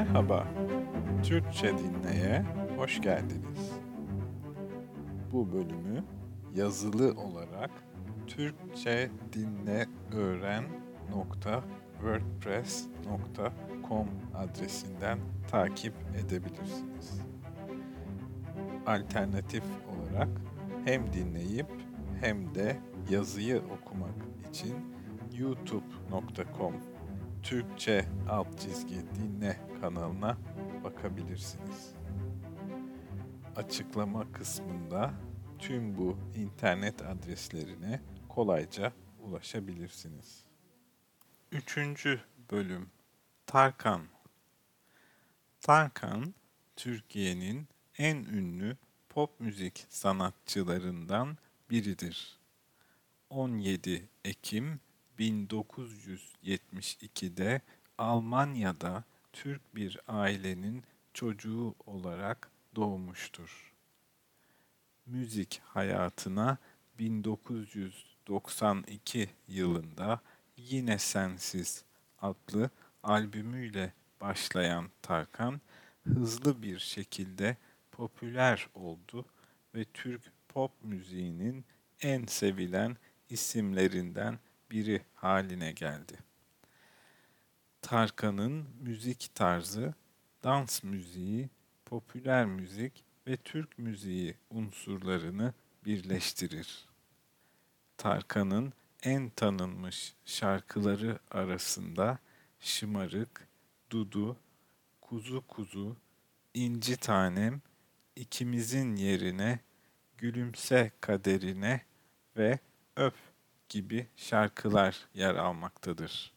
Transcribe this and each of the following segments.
Merhaba, Türkçe Dinle'ye hoş geldiniz. Bu bölümü yazılı olarak Türkçe Dinle Öğren.wordpress.com adresinden takip edebilirsiniz. Alternatif olarak hem dinleyip hem de yazıyı okumak için youtube.com Türkçe alt çizgi dinle kanalına bakabilirsiniz. Açıklama kısmında tüm bu internet adreslerine kolayca ulaşabilirsiniz. Üçüncü bölüm Tarkan Tarkan, Türkiye'nin en ünlü pop müzik sanatçılarından biridir. 17 Ekim 1972'de Almanya'da Türk bir ailenin çocuğu olarak doğmuştur. Müzik hayatına 1992 yılında Yine Sensiz adlı albümüyle başlayan Tarkan hızlı bir şekilde popüler oldu ve Türk pop müziğinin en sevilen isimlerinden biri haline geldi. Tarkan'ın müzik tarzı dans müziği, popüler müzik ve Türk müziği unsurlarını birleştirir. Tarkan'ın en tanınmış şarkıları arasında Şımarık, Dudu, Kuzu Kuzu, İnci Tanem, İkimizin Yerine, Gülümse Kaderine ve Öp gibi şarkılar yer almaktadır.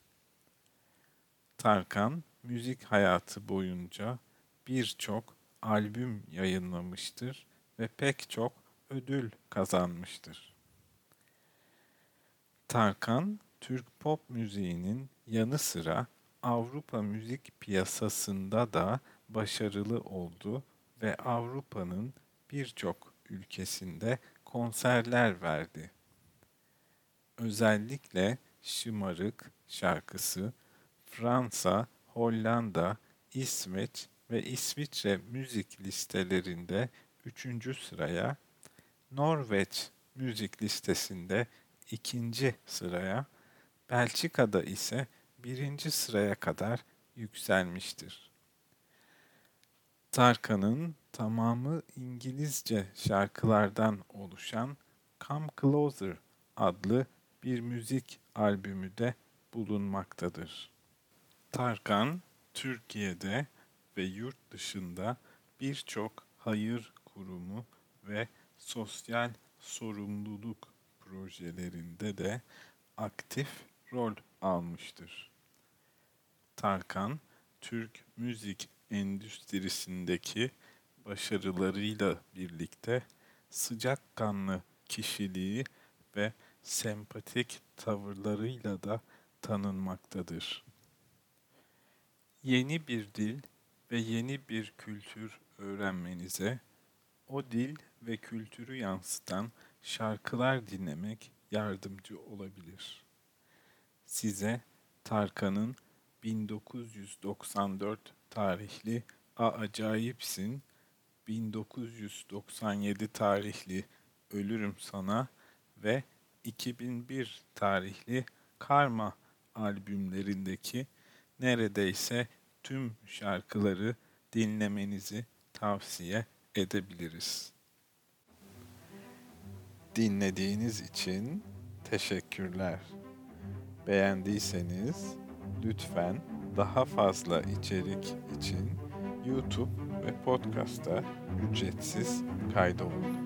Tarkan, müzik hayatı boyunca birçok albüm yayınlamıştır ve pek çok ödül kazanmıştır. Tarkan, Türk pop müziğinin yanı sıra Avrupa müzik piyasasında da başarılı oldu ve Avrupa'nın birçok ülkesinde konserler verdi. Özellikle Şımarık şarkısı Fransa, Hollanda, İsveç ve İsviçre müzik listelerinde 3. sıraya, Norveç müzik listesinde 2. sıraya, Belçika'da ise 1. sıraya kadar yükselmiştir. Tarkan'ın tamamı İngilizce şarkılardan oluşan Come Closer adlı bir müzik albümü de bulunmaktadır. Tarkan, Türkiye'de ve yurt dışında birçok hayır kurumu ve sosyal sorumluluk projelerinde de aktif rol almıştır. Tarkan, Türk müzik endüstrisindeki başarılarıyla birlikte sıcakkanlı kişiliği ve sempatik tavırlarıyla da tanınmaktadır. Yeni bir dil ve yeni bir kültür öğrenmenize, o dil ve kültürü yansıtan şarkılar dinlemek yardımcı olabilir. Size Tarkan'ın 1994 tarihli A Acayipsin, 1997 tarihli Ölürüm Sana ve 2001 tarihli Karma albümlerindeki neredeyse tüm şarkıları dinlemenizi tavsiye edebiliriz. Dinlediğiniz için teşekkürler. Beğendiyseniz lütfen daha fazla içerik için YouTube ve podcast'a ücretsiz kaydolun.